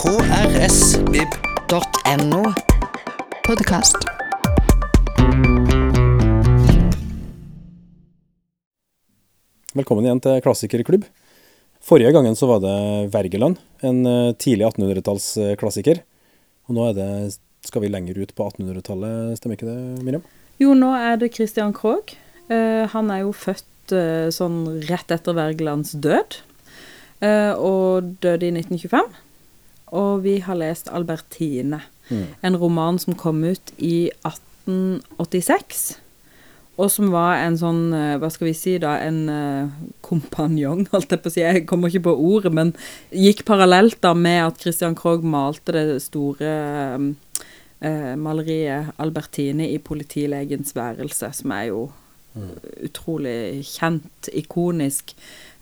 krsvib.no. Podkast. Velkommen igjen til Klassikerklubb. Forrige gangen så var det Wergeland, en eh, tidlig 1800-tallsklassiker. Og nå er det, skal vi lenger ut på 1800-tallet, stemmer ikke det, Miriam? Jo, nå er det Christian Krogh. Uh, han er jo født uh, sånn rett etter Wergelands død, uh, og døde i 1925. Og vi har lest Albertine, en roman som kom ut i 1886. Og som var en sånn, eh, hva skal vi si da, en eh, kompanjong, holdt jeg på å si. Jeg kommer ikke på ordet, men gikk parallelt da med at Christian Krogh malte det store eh, maleriet Albertine i politilegens værelse, som er jo utrolig kjent, ikonisk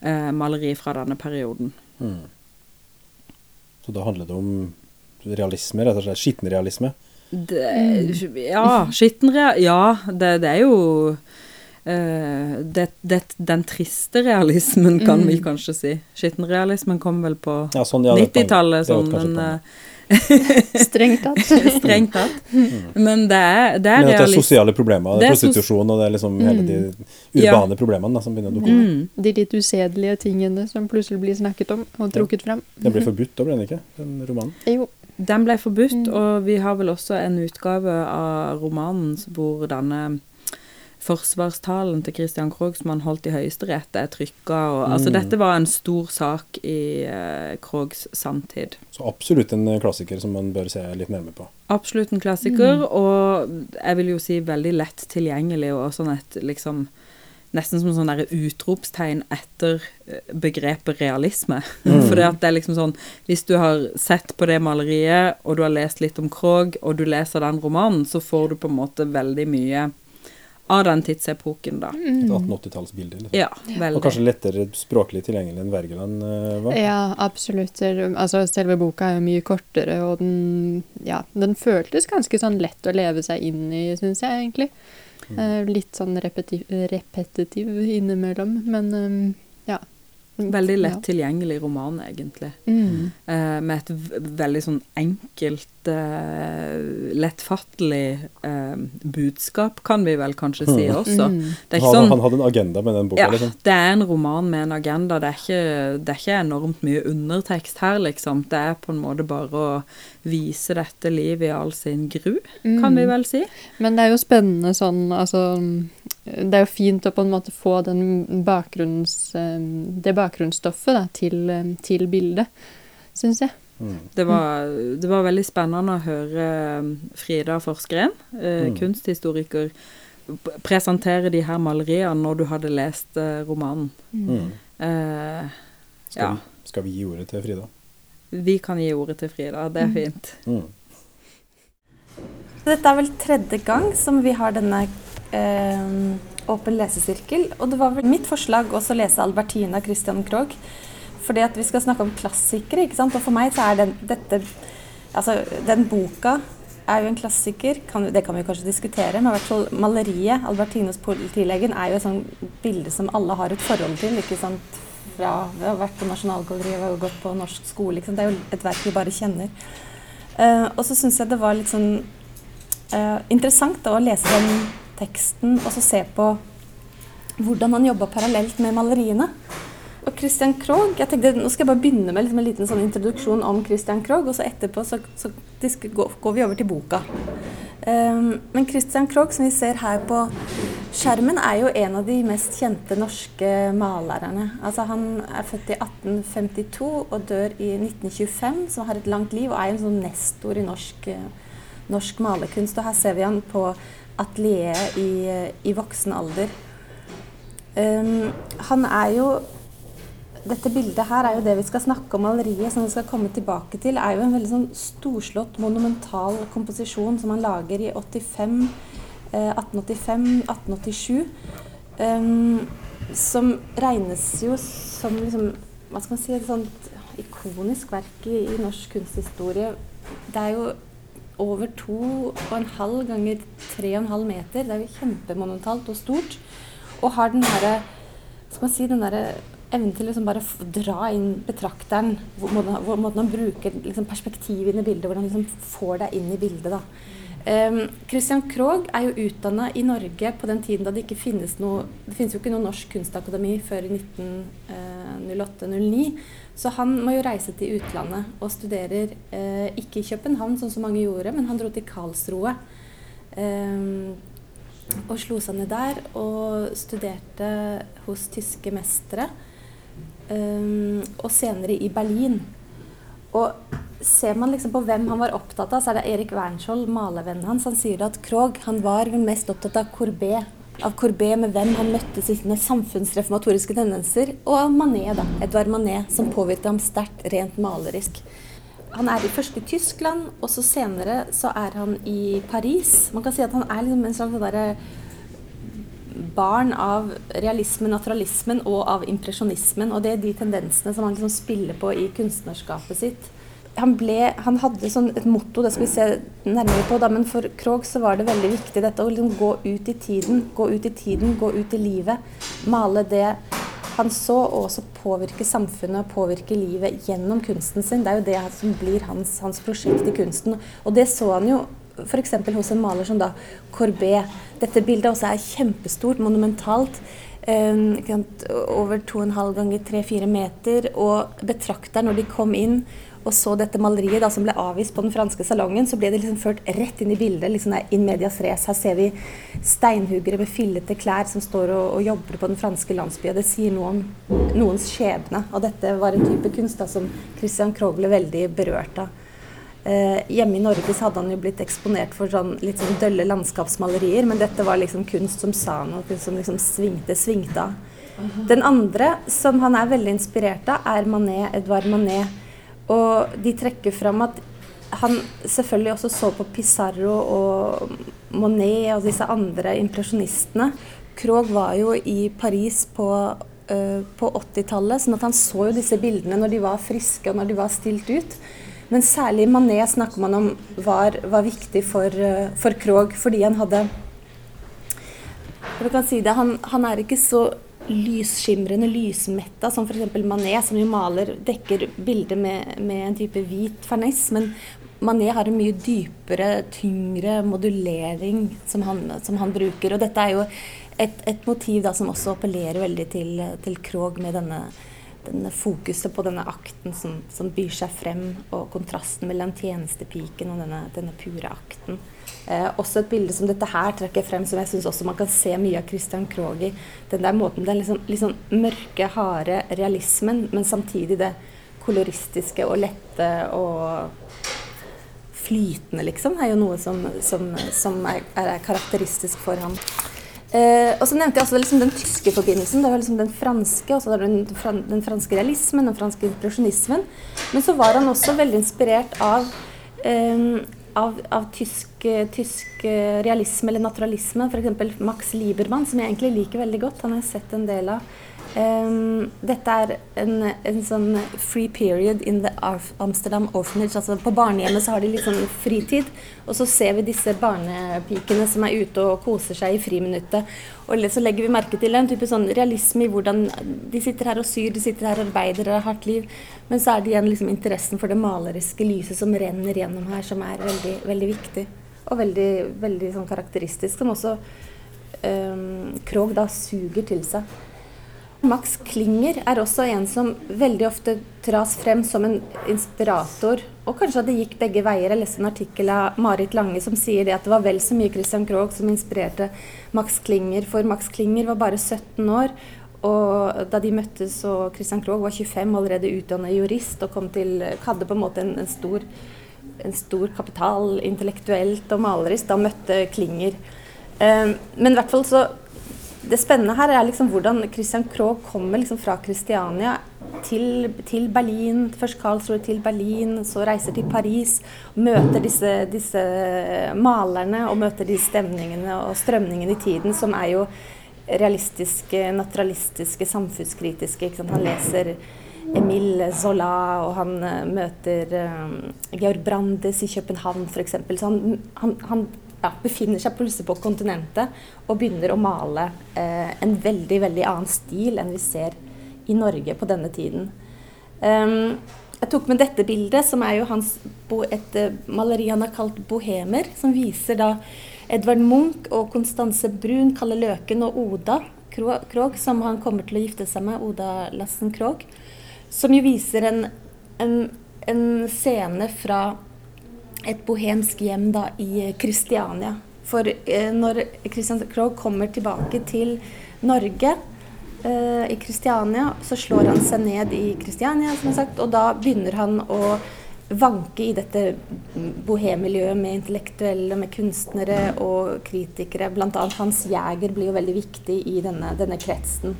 eh, maleri fra denne perioden. Så da handler det om realisme, rett og slett. Skitten realisme. Det, ja, skittenrea... Ja, det, det er jo uh, det, det, Den triste realismen, kan vi kanskje si. Skittenrealismen kom vel på Ja, sånn, ja, det er et poeng. 90-tallet, er sånn, men poeng. Strengt tatt. Strengt tatt. Men det er, det er Men at det er sosiale problemer. Det Det er prostitusjon, og det er liksom hele de Ja. urbane problemene da, som begynner å dukke opp. Mm. De litt usedelige tingene som plutselig blir snakket om og trukket frem. Den ble forbudt, da ble den ikke? Den romanen. Jo. Den ble forbudt, Mm. og vi har vel også en utgave av romanen hvor denne forsvarstalen til Christian Krogh som han holdt i Høyesterett, er trykka. Og, altså, Mm. dette var en stor sak i uh, Krogs samtid. Så absolutt en eh, klassiker som man bør se litt nærmere på. Absolutt en klassiker, og jeg vil jo si veldig lett tilgjengelig, og sånn et liksom Nesten som sånn utropstegn etter eh, begrepet realisme. For det er liksom sånn Hvis du har sett på det maleriet, og du har lest litt om Krogh, og du leser den romanen, så får du på en måte veldig mye av den tidsepoken, da. Et 1880-tallsbilde. Liksom. Ja, Og kanskje lettere språklig tilgjengelig enn Wergeland uh, var. Ja, absolutt. Altså, selve boka er jo mye kortere, og den, ja, den føltes ganske sånn lett å leve seg inn i, syns jeg egentlig. Eh, litt sånn repeti repetitiv innimellom, men ja. Veldig lett Ja. tilgjengelig roman, egentlig. Mm. Eh, med et veldig sånn enkelt, eh, lettfattelig eh, budskap, kan vi vel kanskje si også. Mm. Det er ikke han, sånn han hadde en agenda med den boka. ja, liksom. det er en roman med en agenda. Det er, ikke, det er ikke enormt mye undertekst her, liksom. Det er på en måte bare å vise dette livet i all sin gru, kan vi Mm. vel si. Men det er jo spennende sånn, altså Det er jo fint å på en måte få den bakgrunns, eh, det bakgrunnsstoffet da, til, eh, til bildet, syns jeg. Mm. Det var, det var veldig spennende å høre eh, Frida Forskeren, eh, Mm. kunsthistoriker, presentere de her maleriene når du hadde lest eh, romanen. Mm. Eh, Skal, ja. vi, skal vi gi ordet til Frida? Vi kan gi ordet til Frida, det er fint. Mm. Dette er vel tredje gang som vi har denne eh, åpen lesesirkel. Og det var vel mitt forslag også å lese Albertina Christian Krogh. Fordi at vi skal snakke om klassikere, ikke sant. Og for meg så er den, dette Altså, den boka er jo en klassiker. Kan, det kan vi kanskje diskutere, men i hvert fall maleriet, Albertinos politilegen, er jo et sånt bilde som alle har et forhold til. ikke sant? Fra, vi har vært på Nasjonalgalleriet, vi har gått på norsk skole. Ikke sant? Det er jo et verk vi bare kjenner. Uh, og så syns jeg det var litt sånn uh, interessant da, å lese den teksten og så se på hvordan han jobba parallelt med maleriene. Og Christian Krogh, jeg tenkte Nå skal jeg bare begynne med liksom en liten sånn introduksjon om Christian Krogh, og så etterpå så, så går, vi over til boka. Um, men Christian Krogh, som vi ser her på skjermen, er jo en av de mest kjente norske malerne. Altså, han er født i 1852 og dør i 1925, så har et langt liv og er en sånn nestor i norsk, norsk malerkunst. Og her ser vi han på atelieret i, i voksen alder. Um, han er jo dette bildet her er jo det vi skal snakke om maleriet, som vi skal komme tilbake til, er jo en veldig sånn storslått, monumental komposisjon som han lager i 85, eh, 1885, 1887. Um, som regnes jo som liksom, hva skal man si, et sånt ikonisk verk i, i norsk kunsthistorie. Det er jo over to og en halv ganger tre og en halv meter. Det er jo kjempemonumentalt og stort. Og har den herre skal man si, den derre evnen til liksom bare dra inn betrakteren, hvor måten, han bruker liksom perspektiv inn i bildet, hvordan han liksom får deg inn i bildet. da. Um, Christian Krogh er jo utdanna i Norge på den tiden da det ikke finnes noe Det finnes jo ikke noe norsk kunstakademi før i 1908-09. Så han må jo reise til utlandet og studerer eh, ikke i København, sånn som mange gjorde, men han dro til Karlsroe. Eh, og slo seg ned der og studerte hos tyske mestere. Eh, og senere i Berlin. Og ser man liksom på hvem han var opptatt av, så er det Erik Wernskjold, malervennen hans. Han sier at Krogh han var mest opptatt av Courbet. Av Courbet med hvem han møtte sine samfunnsreformatoriske tendenser. Og av Manet, da. Edvard Manet, som påvirket ham sterkt rent malerisk. Han er først i Tyskland, og så senere så er han i Paris. Man kan si at han er liksom en slags sånn derre barn av realismen, naturalismen og av impresjonismen. Og det er de tendensene som han liksom spiller på i kunstnerskapet sitt. Han, ble, han hadde sånn et motto, det skal vi se nærmere på, da, men for Krog så var det veldig viktig dette å liksom gå ut i tiden. Gå ut i tiden, gå ut i livet. Male det han så, og også påvirke samfunnet og påvirke livet gjennom kunsten sin. Det er jo det som blir hans, hans prosjekt i kunsten. Og det så han jo f.eks. hos en maler som da Corbet. Dette bildet også er kjempestort, monumentalt. Over 2,5 ganger 3-4 meter. Og betrakteren, når de kom inn og så dette maleriet da, som ble avvist på den franske salongen, så ble det liksom ført rett inn i bildet. liksom der, in medias res. Her ser vi steinhuggere med fillete klær som står og, og jobber på den franske landsbyen. Det sier noe om noens skjebne. Og dette var en type kunst da, som Christian Krogle veldig berørte av. Eh, hjemme i Norge så hadde han jo blitt eksponert for sånn, litt sånn dølle landskapsmalerier, men dette var liksom kunst som sa noe, kunst som liksom svingte, svingte av. Den andre som han er veldig inspirert av, er Manet, Edvard Manet. Og de trekker fram at han selvfølgelig også så på Pissarro og Monet og disse andre impresjonistene. Krogh var jo i Paris på, uh, på 80-tallet, sånn at han så jo disse bildene når de var friske og når de var stilt ut. Men særlig Manet snakker man om var, var viktig for, uh, for Krog, fordi han hadde kan si det, han, han er ikke så lysskimrende, lysmetta, som f.eks. Manet, som jo maler, dekker bildet med, med, en type hvit ferniss. Men Manet har en mye dypere, tyngre modulering som han, som han bruker. Og dette er jo et, et motiv da, som også appellerer veldig til, til Krog med denne, denne fokuset på denne akten som, som, byr seg frem, og kontrasten mellom tjenestepiken og denne, denne pure akten. Eh, også et bilde som dette her trekker frem, som jeg syns også man kan se mye av Christian Krohg i. Den der måten, den liksom, liksom mørke, harde realismen, men samtidig det koloristiske og lette og flytende, liksom, er jo noe som, som, som er, er, karakteristisk for ham. Eh, og så nevnte jeg også liksom den tyske forbindelsen. Det var liksom den franske, og så den, den, franske realismen, den franske impresjonismen. Men så var han også veldig inspirert av eh, av, av tysk, tysk, realisme eller naturalisme. F.eks. Max Liebermann, som jeg egentlig liker veldig godt. Han har jeg sett en del av. Um, dette er en, en, sånn free period in the Amsterdam Orphanage. altså På barnehjemmet så har de litt sånn fritid. Og så ser vi disse barnepikene som er ute og koser seg i friminuttet. Og så legger vi merke til en type sånn realisme i hvordan de sitter her og syr, de sitter her og arbeider og har hardt liv. Men så er det igjen liksom interessen for det maleriske lyset som renner gjennom her, som er veldig, veldig viktig. Og veldig, veldig sånn karakteristisk, som også um, Krog da suger til seg. Max Klinger er også en som veldig ofte tras frem som en inspirator. Og kanskje at det gikk begge veier. Jeg leste en artikkel av Marit Lange som sier det at det var vel så mye Christian Krogh som inspirerte Max Klinger. For Max Klinger var bare 17 år. Og da de møttes og Christian Krogh var 25, allerede utdannet jurist og kom til, hadde på en måte en, en, stor, en stor, kapital intellektuelt og malerisk, da møtte Klinger. Um, men i hvert fall så det spennende her er liksom hvordan Christian Krogh kommer liksom fra Kristiania til, til, Berlin. Først Karlsruhe til Berlin, så reiser til Paris. Møter disse, disse, malerne og møter de stemningene og strømningene i tiden som er jo realistiske, naturalistiske, samfunnskritiske. Han leser Emile Zola, og han uh, møter uh, Georg Brandes i København f.eks. Så han, han, han ja, befinner seg plutselig på kontinentet og begynner å male eh, en veldig veldig annen stil enn vi ser i Norge på denne tiden. Um, jeg tok med dette bildet, som er jo hans, et uh, maleri han har kalt 'Bohemer', som viser da Edvard Munch og Constanse Brun, Kalle Løken og Oda Krog, som han kommer til å gifte seg med, Oda Lassen Krog, som jo viser en, en, en scene fra et bohemsk hjem da i Kristiania. For eh, når Christian Krogh kommer tilbake til Norge eh, i Kristiania, så slår han seg ned i Kristiania, som sagt, og da begynner han å vanke i dette bohemmiljøet med intellektuelle, med kunstnere og kritikere. Annet Hans Jæger blir jo veldig viktig i denne, denne kretsen.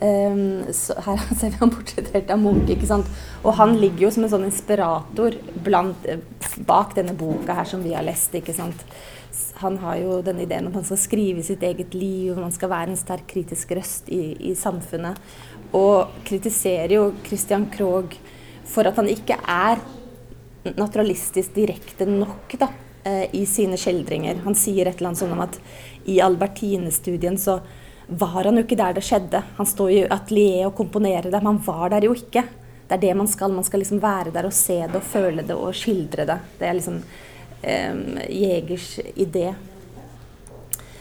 Um, her ser vi han portrettert av Munch. ikke sant? Og han ligger jo som en sånn inspirator blant, bak denne boka her som vi har lest. ikke sant? Han har jo denne ideen om at man skal skrive sitt eget liv, og man skal være en sterk kritisk røst i, i samfunnet. Og kritiserer jo Christian Krogh for at han ikke er naturalistisk direkte nok da, eh, i sine skildringer. Han sier et eller annet sånn om at i Albertine-studien så var han jo ikke der det skjedde. Han står i atelier og komponerer det, men han var der jo ikke. Det er det man skal. Man skal liksom være der og se det og føle det og skildre det. Det er liksom eh, Jegers idé.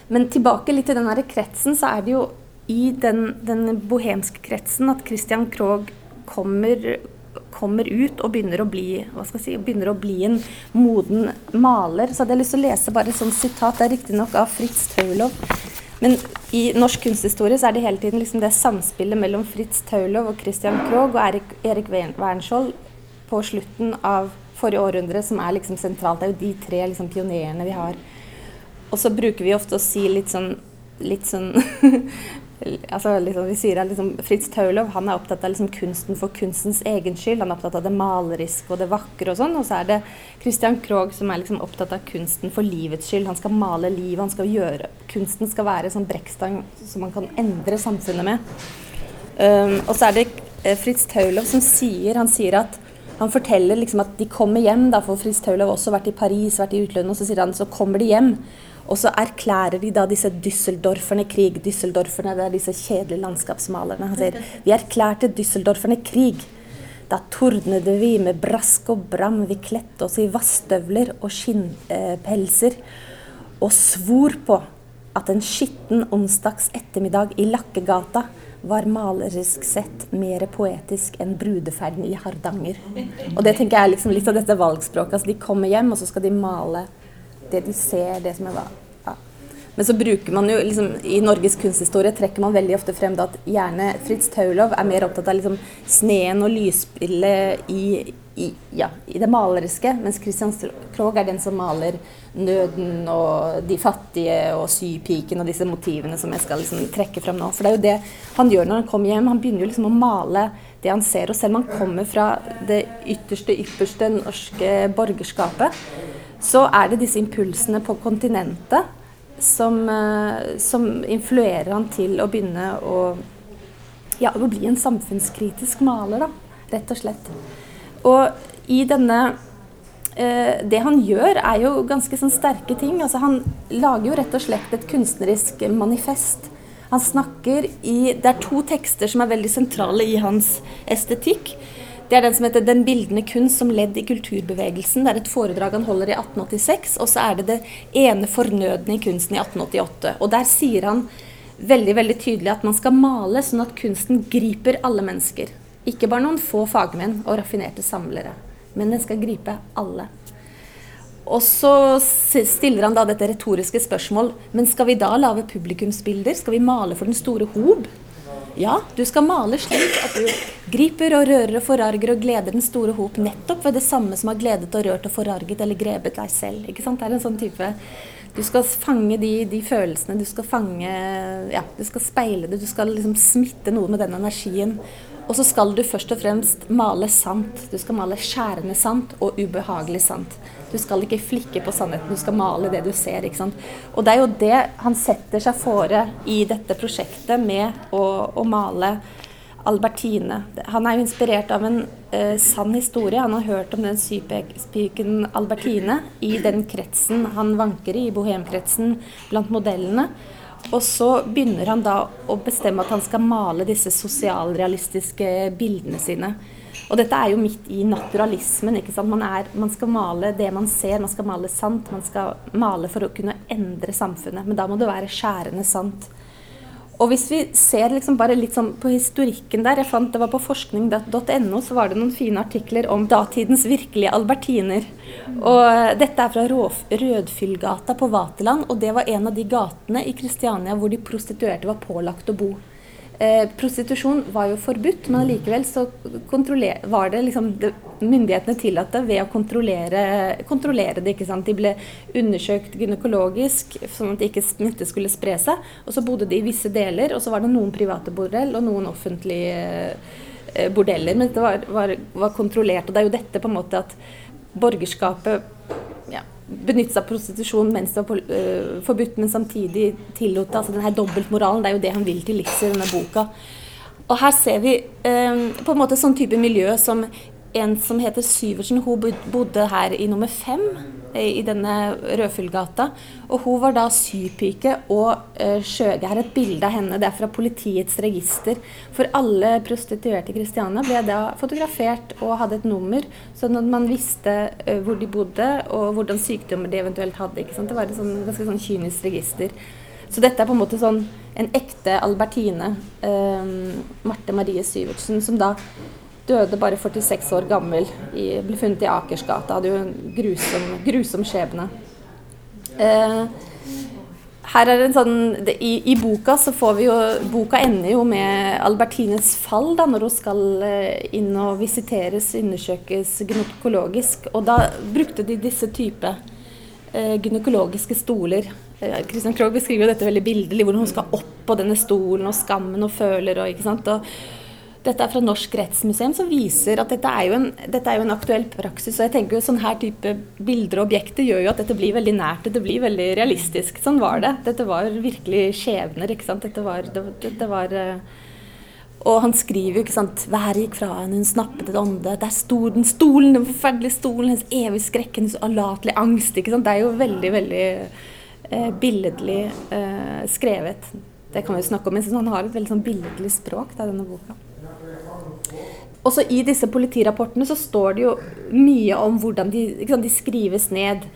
Men tilbake litt til den her kretsen, så er det jo i den, den bohemske kretsen at Christian Krogh kommer, kommer ut og begynner å, bli, si, begynner å bli en moden maler. Så hadde jeg lyst til å lese bare et sånt sitat. Det er riktignok av Fritz Taulov. Men i norsk kunsthistorie så er det hele tiden liksom det samspillet mellom Fritz Taulov og Christian Krogh og Erik, Erik Wernskjold på slutten av forrige århundre som er liksom sentralt. Det er jo de tre liksom pionerene vi har. Og så bruker vi ofte å si litt sånn, litt sånn altså, liksom, vi sier at liksom, Fritz Taulov han er opptatt av liksom, kunsten for kunstens egen skyld. Han er opptatt av det maleriske og det vakre og sånn. Og så er det Christian Krogh som er liksom, opptatt av kunsten for livets skyld. Han skal male livet, han skal gjøre Kunsten skal være sånn brekkstang som man kan endre samfunnet med. Um, og så er det uh, Fritz Taulov som sier Han sier at han forteller liksom at de kommer hjem, da, for Fritz Taulov har også vært i Paris, vært i utlandet, og så sier han så kommer de hjem. Og så erklærer de da disse Düsseldorferne krig. Düsseldorferne det er disse kjedelige landskapsmalerne. Han sier vi erklærte Düsseldorferne krig. Da tordnet vi med brask og bram. Vi kledde oss i vassstøvler og skinnpelser. og svor på at en skitten onsdags ettermiddag i Lakkegata var malerisk sett mer poetisk enn brudeferden i Hardanger. Og det tenker jeg er liksom litt av dette valgspråket. Altså, de kommer hjem, og så skal de male det de ser, det som er. Men så bruker man jo liksom, I Norges kunsthistorie trekker man veldig ofte frem at gjerne Fritz Taulov er mer opptatt av liksom, sneen og lysspillet i, i, ja, i, det maleriske, mens Christian Krogh er den som maler nøden og de fattige og sypiken og disse motivene som jeg skal liksom, trekke frem nå. For det er jo det han gjør når han kommer hjem. Han begynner jo liksom å male det han ser. Og selv om han kommer fra det ytterste, ypperste norske borgerskapet, så er det disse impulsene på kontinentet som, eh, som influerer han til å begynne å, ja, å bli en samfunnskritisk maler, da, rett og slett. Og i denne eh, Det han gjør, er jo ganske sånn sterke ting. Altså, han lager jo rett og slett et kunstnerisk manifest. Han snakker i Det er to tekster som er veldig sentrale i hans estetikk. Det er den som heter 'Den bildende kunst som ledd i kulturbevegelsen'. Det er et foredrag han holder i 1886, og så er det det ene fornødne i kunsten i 1888. Og der sier han veldig veldig tydelig at man skal male sånn at kunsten griper alle mennesker. Ikke bare noen få fagmenn og raffinerte samlere, men den skal gripe alle. Og så stiller han da dette retoriske spørsmål Men skal vi da lage publikumsbilder? Skal vi male for den store hob? Ja, du skal male slik at du griper og rører og forarger og gleder den store hop nettopp ved det samme som har gledet og rørt og forarget eller grepet deg selv. Ikke sant? Det er en sånn type Du skal fange de, de følelsene, du skal fange Ja, du skal speile det, du skal liksom smitte noe med den energien. Og så skal du først og fremst male sant. Du skal male skjærende sant og ubehagelig sant. Du skal ikke flikke på sannheten, du skal male det du ser. ikke sant? Og det er jo det han setter seg fore i dette prosjektet med å, å male Albertine. Han er jo inspirert av en eh, sann historie. Han har hørt om den sypiken Albertine i den kretsen han vanker i, i bohemkretsen blant modellene. Og så begynner han da å bestemme at han skal male disse sosialrealistiske bildene sine. Og dette er jo midt i naturalismen. ikke sant? Man, er, man, skal male det man ser, man skal male sant. Man skal male for å kunne endre samfunnet. Men da må det være skjærende sant. Og hvis vi ser liksom bare litt sånn på historikken der jeg fant Det var på forskning.no så var det noen fine artikler om datidens virkelige albertiner. Og dette er fra Rødfyllgata på Vaterland, og det var en av de gatene i Kristiania hvor de prostituerte var pålagt å bo. Eh, prostitusjon var jo forbudt, men likevel så var det liksom det, myndighetene tillatt det ved å kontrollere, kontrollere, det. ikke sant? De ble undersøkt gynekologisk sånn at ikke smitte skulle spre seg. Og så bodde de i visse deler, og så var det noen private bordell og noen offentlige eh, bordeller. Men dette var, var, var kontrollert. Og det er jo dette på en måte at borgerskapet benytte seg av prostitusjon mens det var uh, forbudt, men samtidig tillot det. Altså denne dobbeltmoralen, det er jo det han vil til livs i denne boka. Og her ser vi um, på en måte sånn type miljø som en som heter Syversen, hun bodde her i nummer fem eh, i denne Rødfyllgata. Og hun var da sypike og uh, skjøge. Her er et bilde av henne. Det er fra politiets register. For alle prostituerte i Kristiania ble da fotografert og hadde et nummer, sånn at man visste uh, hvor de bodde og hvordan sykdommer de eventuelt hadde. Ikke sant? Det var et sånn, ganske sånn kynisk register. Så dette er på en måte sånn en ekte Albertine, um, Marte Marie Syvertsen, som da døde bare 46 år gammel. I, ble funnet i Akersgata. Hadde jo en grusom, grusom skjebne. Eh, her er en sånn, det, i, i, boka så får vi jo Boka ender jo med Albertines fall, da, når hun skal eh, inn og visiteres, undersøkes gynekologisk. Og da brukte de disse type eh, gynekologiske stoler. Kristian eh, Krogh beskriver jo dette veldig bildelig, hvordan hun skal opp på denne stolen, og skammen og føler og ikke sant. Og, dette er fra Norsk rettsmuseum, som viser at dette er, en, dette er jo en aktuell praksis. og jeg tenker jo Sånn her type bilder og objekter gjør jo at dette blir veldig nært. Dette blir veldig realistisk. Sånn var det. Dette var virkelig skjebner. ikke sant? Dette var, det, dette var eh, og han skriver jo, ikke sant Været gikk fra henne, hun snappet et ånde. Der sto den stolen, den forferdelige stolen, hennes evig skrekk, hennes alatelige angst. ikke sant? Det er jo veldig, veldig eh, billedlig eh, skrevet. Det kan vi jo snakke om, men han har et veldig sånn billedlig språk, da, denne boka. Også i disse politirapportene så står det jo mye om hvordan de, sant, de skrives ned.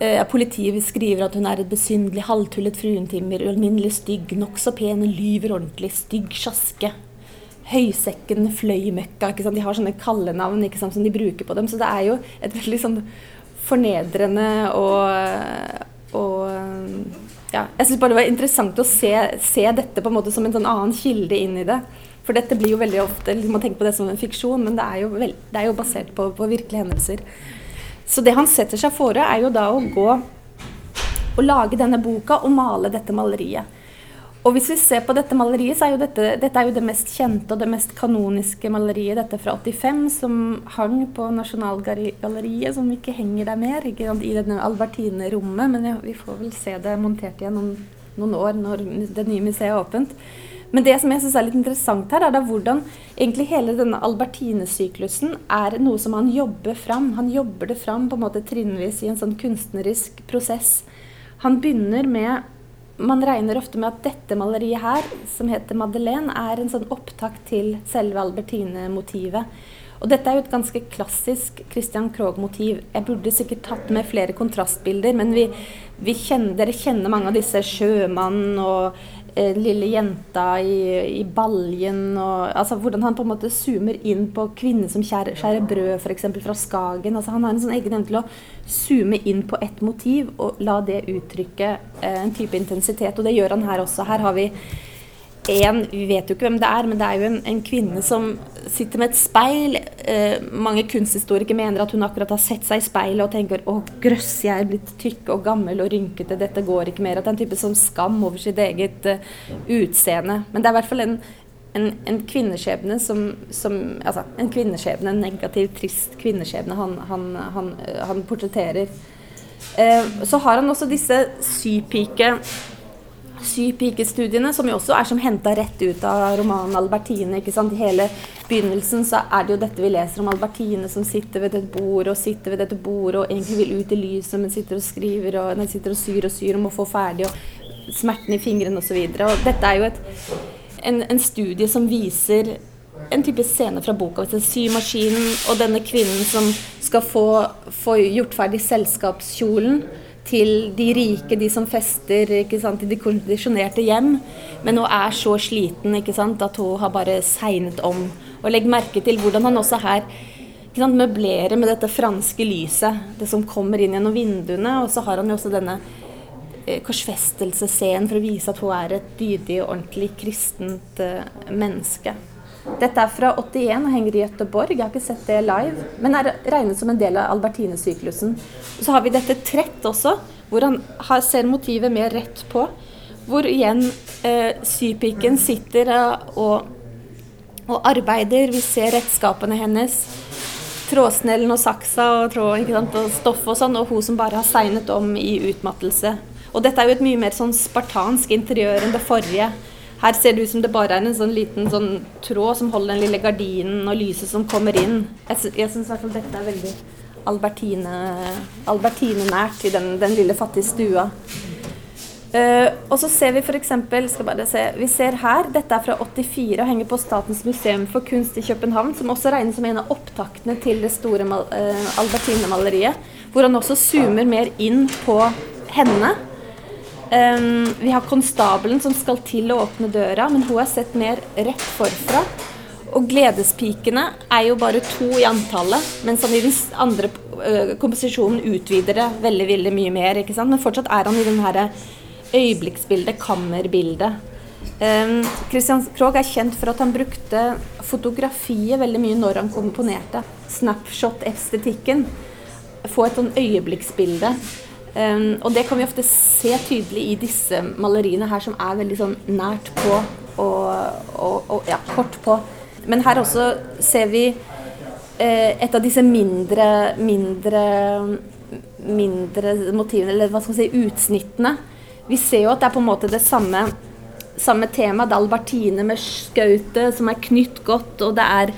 Eh, politiet skriver at hun er et besynderlig, halvtullet fruentimmer, ualminnelig stygg, nokså pen, lyver ordentlig, stygg sjaske. Høysekken, fløymøkka. Ikke sant? De har sånne kallenavn ikke sant, som de bruker på dem. Så det er jo et veldig sånn fornedrende og, og ja, Jeg syns bare det var interessant å se, se, dette på en måte som en sånn annen kilde inn i det. For dette blir jo veldig ofte Man tenker på det som en fiksjon, men det er jo, veld, det er jo basert på, på, virkelige hendelser. Så det han setter seg fore, er jo da å gå og lage denne boka og male dette maleriet. Og hvis vi ser på dette maleriet, så er jo dette, dette er jo det mest kjente og det mest kanoniske maleriet. Dette fra 85, som hang på Nasjonalgalleriet, som ikke henger der mer. Ikke, I denne Albertine-rommet, men ja, vi får vel se det montert igjen om noen år når det nye museet er åpent. Men det som jeg synes er litt interessant her, er da hvordan egentlig hele denne Albertine-syklusen er noe som han jobber fram. Han jobber det fram på en måte trinnvis i en sånn kunstnerisk prosess. Han begynner med Man regner ofte med at dette maleriet her, som heter 'Madeleine', er en sånn opptak til selve albertine-motivet. Og dette er jo et ganske klassisk Christian Krogh-motiv. Jeg burde sikkert tatt med flere kontrastbilder, men vi, vi kjenner, dere kjenner mange av disse sjømannen og lille jenta i, i, baljen og altså Hvordan han på en måte zoomer inn på kvinner som skjærer, skjærer brød, f.eks. fra Skagen. altså Han har en sånn egen evne til å zoome inn på ett motiv og la det uttrykke eh, en type intensitet. Og det gjør han her også. Her har vi en Vi vet jo ikke hvem det er, men det er jo en, en kvinne som sitter med et speil. Eh, mange kunsthistorikere mener at hun akkurat har sett seg i speilet og tenker 'Å, grøss, jeg er blitt tykk og gammel og rynkete, dette går ikke mer'. At det er en type sånn skam over sitt eget eh, utseende. Men det er i hvert fall en, en, en kvinneskjebne som, som, Altså, en kvinneskjebne, en negativ, trist kvinneskjebne han, han, han, han portretterer. Eh, så har han også disse sypike Sypikestudiene, som jo også er som henta rett ut av romanen 'Albertine'. ikke sant? I hele begynnelsen så er det jo dette vi leser om Albertine som sitter ved et bord og sitter ved dette bordet og egentlig vil ut i lyset, men sitter og skriver og nei, sitter og syr og syr og må få ferdig. og smerten i fingrene osv. Dette er jo et, en, en studie som viser en type scene fra boka. Symaskinen og denne kvinnen som skal få, få gjort ferdig selskapskjolen til de rike, de som fester ikke sant, i de kondisjonerte hjem, men hun er så sliten ikke sant, at hun har bare segnet om. Og legg merke til hvordan han også her ikke sant, møblerer med dette franske lyset, det som kommer inn gjennom vinduene. Og så har han jo også denne eh, korsfestelsesscenen for å vise at hun er et dydig og ordentlig kristent eh, menneske. Dette er fra 81 og henger i Gøteborg. Jeg har ikke sett det live, men er regnet som en del av Albertine-syklusen. Så har vi dette trett også, hvor han har, ser motivet mer rett på. Hvor igjen eh, sypiken sitter og, og, arbeider. Vi ser redskapene hennes. Trådsnellen og saksa og, tråd, og stoff og sånn, og hun som bare har segnet om i utmattelse. Og dette er jo et mye mer sånn spartansk interiør enn det forrige. Her ser det ut som det bare er en sånn liten sånn tråd som holder den lille gardinen og lyset som kommer inn. Jeg, jeg syns i hvert fall dette er veldig albertine-nært albertine i den, den, lille fattige stua. Uh, og så ser vi f.eks. se, Vi ser her, dette er fra 84 og henger på Statens museum for kunst i København, som også regnes som en av opptaktene til det store uh, albertinemaleriet. Hvor han også zoomer mer inn på henne. Um, vi har konstabelen som skal til å åpne døra, men hun er sett mer rett forfra. Og gledespikene er jo bare to i antallet, mens han i den andre uh, komposisjonen utvider det veldig veldig mye mer. ikke sant? Men fortsatt er han i den her øyeblikksbildet, kammerbildet. Um, Christian Krogh er kjent for at han brukte fotografiet veldig mye når han komponerte. Snapshot-estetikken. Få et sånn øyeblikksbilde. Um, og det kan vi ofte se tydelig i disse maleriene her, som er veldig sånn nært på og, og, og ja, kort på. Men her også ser vi eh, et av disse mindre, mindre, mindre motivene, eller hva skal man si, utsnittene. Vi ser jo at det er på en måte det samme, samme temaet. Det er Albertine med skautet som er knytt godt, og det er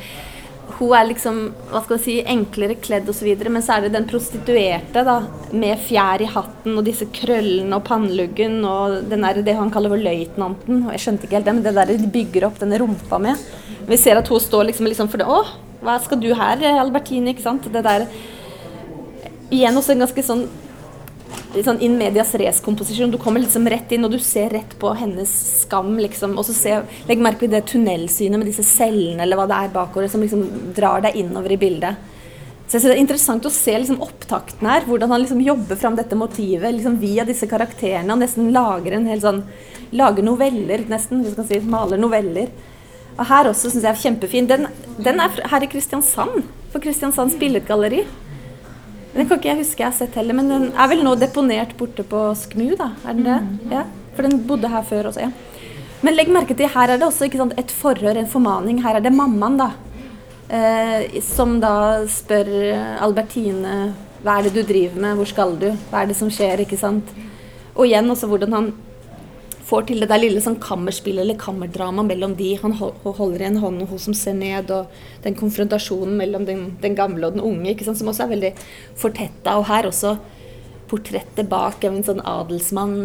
hun er liksom hva skal man si, enklere kledd osv., men så er det den prostituerte da, med fjær i hatten og disse krøllene og panneluggen og den der, det han kaller for løytnanten. Jeg skjønte ikke helt det, men det der de bygger opp denne rumpa med. Vi ser at hun står liksom, liksom for det Å, hva skal du her, Albertine? ikke sant? Det der Igjen også en ganske sånn sånn in medias race-komposisjon. Du kommer liksom rett inn, og du ser rett på hennes skam. liksom, og så Legg merke til det tunnelsynet med disse cellene eller hva det er bakover, som liksom drar deg innover i bildet. Så jeg synes Det er interessant å se liksom opptakten her, hvordan han liksom jobber fram dette motivet liksom via disse karakterene. Han nesten lager en hel sånn, lager noveller, nesten. hvis kan si, Maler noveller. Og Her også syns jeg er kjempefin. Den, den er her i Kristiansand, for Kristiansands billedgalleri. Den kan ikke jeg huske jeg har sett heller, men den er vel nå deponert borte på Skmu, da? Er den det? Mm. Ja, For den bodde her før også, ja. Men legg merke til, her er det også sant, et forhør, en formaning. Her er det mammaen, da. Eh, som da spør Albertine hva er det du driver med, hvor skal du, hva er det som skjer, ikke sant. Og igjen også hvordan han får til det der lille sånn kammerspillet eller kammerdrama mellom de. Han holder i en hånd og hun som ser ned, og den konfrontasjonen mellom den, den gamle og den unge, ikke sant, som også er veldig fortetta. Og her også portrettet bak en sånn adelsmann.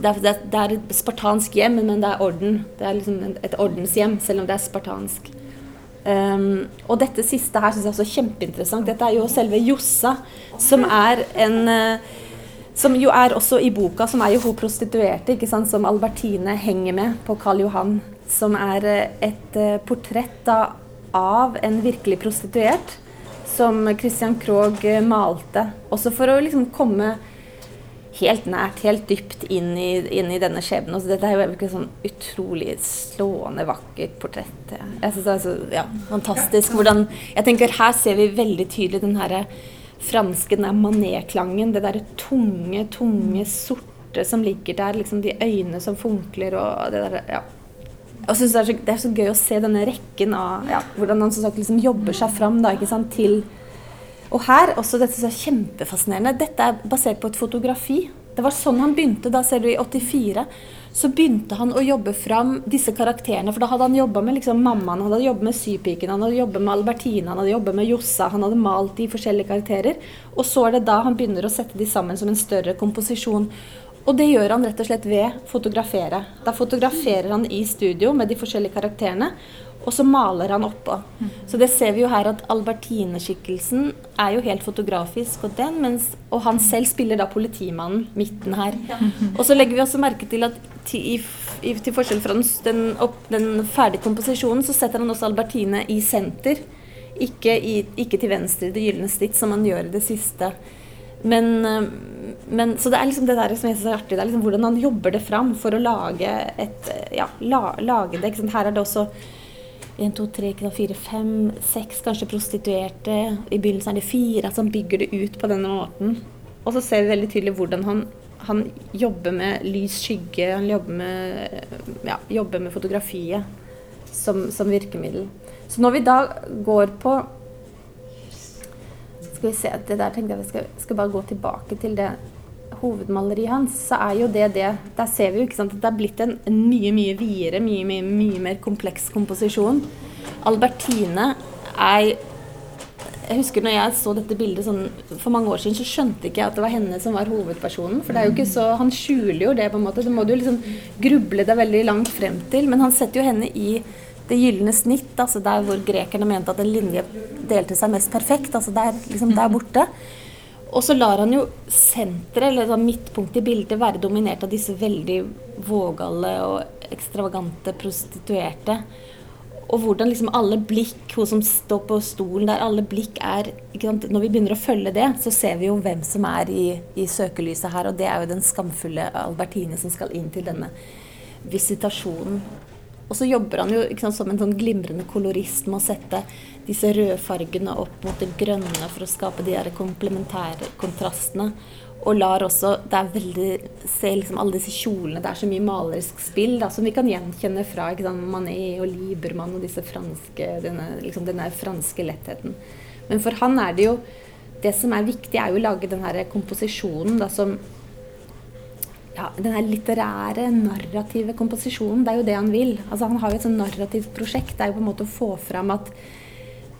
Det er, det er, et spartansk hjem, men det er orden. Det er liksom et ordenshjem, selv om det er spartansk. Um, og dette siste her syns jeg er også kjempeinteressant. Dette er jo selve Jossa, som er en uh, som jo er også i boka, som er jo hun prostituerte, som Albertine henger med på Karl Johan. Som er eh, et uh, portrett da, av en virkelig prostituert som Christian Krogh uh, malte. Også for å liksom komme helt nært, helt dypt inn i, inn i denne skjebnen. Dette er jo et sånn utrolig slående vakkert portrett. Jeg synes det er så ja, fantastisk hvordan Jeg tenker her ser vi veldig tydelig den herre franske, den der mané-klangen. Det derre tunge, tunge, sorte som ligger der. Liksom de øynene som funkler og det derre ja. Og synes det, er så, det er så gøy å se denne rekken av ja, hvordan han sagt, liksom jobber seg fram da, sant, til Og her også, dette er kjempefascinerende. Dette er basert på et fotografi. Det var sånn han begynte. Da ser du i 84 så begynte han å jobbe fram disse karakterene. For da hadde han jobba med liksom mammaen, han hadde jobbet med sypiken, han hadde jobbet med Albertine, han hadde jobbet med Jossa, han hadde malt de forskjellige karakterer. Og så er det da han begynner å sette de sammen som en større komposisjon. Og det gjør han rett og slett ved fotografere. Da fotograferer han i studio med de forskjellige karakterene, og så maler han oppå. Så det ser vi jo her at Albertine-skikkelsen er jo helt fotografisk, og, den, mens, og han selv spiller da politimannen midten her. Og så legger vi også merke til at til, i, til forskjell fra den, den, opp, den ferdige komposisjonen, så setter han også Albertine i senter. Ikke, i, ikke til venstre i det gylne snitt, som han gjør i det siste. Men, eh, men, så det er liksom det der som jeg synes er artig, det er liksom hvordan han jobber det fram for å lage et Ja, la, lage det. Her er det også 1, 2, 3, 4, 5, 6 kanskje prostituerte. I begynnelsen er det fire. Altså han bygger det ut på denne måten. Og så ser vi veldig tydelig hvordan han, han jobber med lys, skygge. Han jobber med, ja, jobber med fotografiet som, som, virkemiddel. Så når vi da går på Skal vi se, det der tenkte jeg vi skal, skal bare gå tilbake til det hovedmaleriet hans, så er jo det det Der ser vi jo ikke sant, at det er blitt en, en mye, mye videre, mye, mye, mye mer kompleks komposisjon. Albertine er jeg husker når jeg så dette bildet sånn, for mange år siden, så skjønte ikke jeg at det var henne som var hovedpersonen. For det er jo ikke så, han skjuler jo det, på en måte. Det må du liksom gruble deg veldig langt frem til. Men han setter jo henne i det gylne snitt, altså der hvor grekerne mente at en linje delte seg mest perfekt. altså der, liksom der borte. Og så lar han jo senteret, eller midtpunktet i bildet, være dominert av disse veldig vågale og ekstravagante prostituerte. Og hvordan liksom alle blikk, hun som står på stolen der, alle blikk er Når vi begynner å følge det, så ser vi jo hvem som er i, i søkelyset her. Og det er jo den skamfulle Albertine som skal inn til denne visitasjonen. Og så jobber han jo sant, som en sånn glimrende kolorist med å sette disse rødfargene opp mot det grønne for å skape de der komplementære kontrastene. Og lar også Det er veldig Se liksom alle disse kjolene. Det er så mye malerisk spill da, som vi kan gjenkjenne fra ikke sant, Manet og Liebermann og disse franske, denne, liksom, denne franske lettheten. Men for han er det jo Det som er viktig, er jo å lage den her komposisjonen da, som ja, den litterære, narrative komposisjonen. Det er jo det han vil. Altså, han har jo et sånn narrativt prosjekt. Det er jo på en måte å få fram at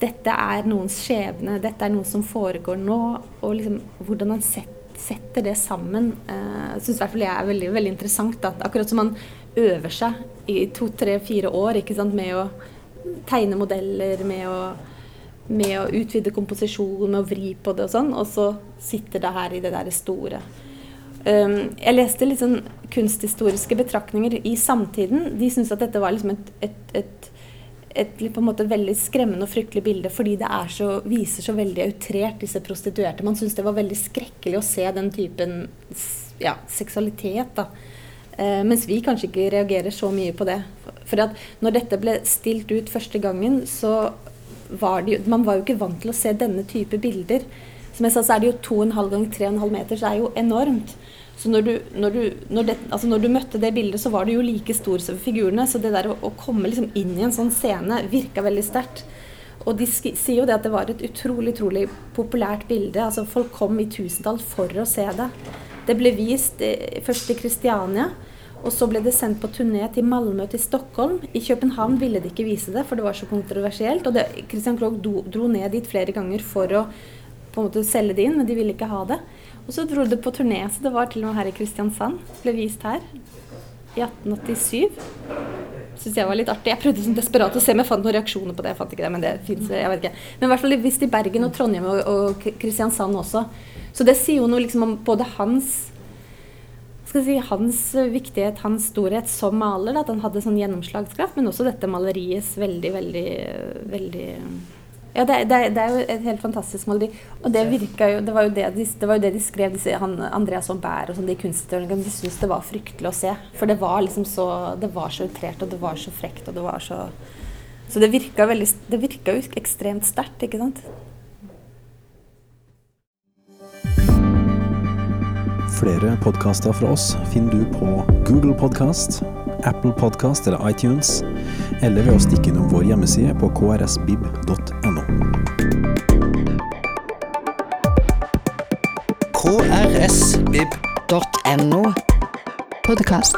dette er noens skjebne, dette er noe som foregår nå. Og liksom hvordan han setter det sammen, uh, syns i hvert fall jeg er veldig, veldig interessant. Da. Akkurat som han øver seg i to, tre, fire år ikke sant, med å tegne modeller, med å, med å utvide komposisjonen med å vri på det og sånn. Og så sitter det her i det derre store. Um, jeg leste litt sånn kunsthistoriske betraktninger i samtiden. De syntes at dette var liksom et, et, et, et, på en måte veldig skremmende og fryktelig bilde fordi det så, viser så veldig outrert disse prostituerte. Man syntes det var veldig skrekkelig å se den typen ja, seksualitet. da. Uh, mens vi kanskje ikke reagerer så mye på det. For at når dette ble stilt ut første gangen, så var det jo Man var jo ikke vant til å se denne type bilder. Som jeg sa, så er det jo 2,5 ganger 3,5 meter, så det er jo enormt. Så når du, når, du, når, det, altså når du, møtte det bildet, så var du jo like stor som figurene. Så det der å, å komme liksom inn i en sånn scene virka veldig sterkt. Og de sier jo det at det var et utrolig, utrolig populært bilde. Altså Folk kom i tusentall for å se det. Det ble vist eh, først i Kristiania, og så ble det sendt på turné til Malmö til Stockholm. I København ville de ikke vise det, for det var så kontroversielt. Og det, Christian Krogh dro, ned dit flere ganger for å på en måte selge det inn, men de ville ikke ha det. Og så dro det på turné, så det var til og med her i Kristiansand. Ble vist her i 1887. Syns jeg var litt artig. Jeg prøvde sånn desperat å se om jeg fant noen reaksjoner på det. Jeg fant ikke det, men det fins jeg vet ikke. Men i hvert fall visst i Bergen og Trondheim og, og Kristiansand også. Så det sier jo noe liksom om både hans skal si, hans viktighet, hans storhet som maler, da, at han hadde sånn gjennomslagskraft, men også dette maleriets veldig, veldig, veldig ja, det, det, det, er jo et helt fantastisk maleri. Og det virka jo Det var jo det de, det var jo det de skrev, disse, han, Andreas Aubert og sånn, de kunsthistorikerne. De syntes det var fryktelig å se. For det var liksom så Det var så utrert, og det var så frekt, og det var så Så det virka veldig Det virka jo ekstremt sterkt, ikke sant? Flere podkaster fra oss finner du på Google Podkast, Apple Podkast eller iTunes, eller ved å stikke innom vår hjemmeside på krsbib.no. krsbib.no. Podkast.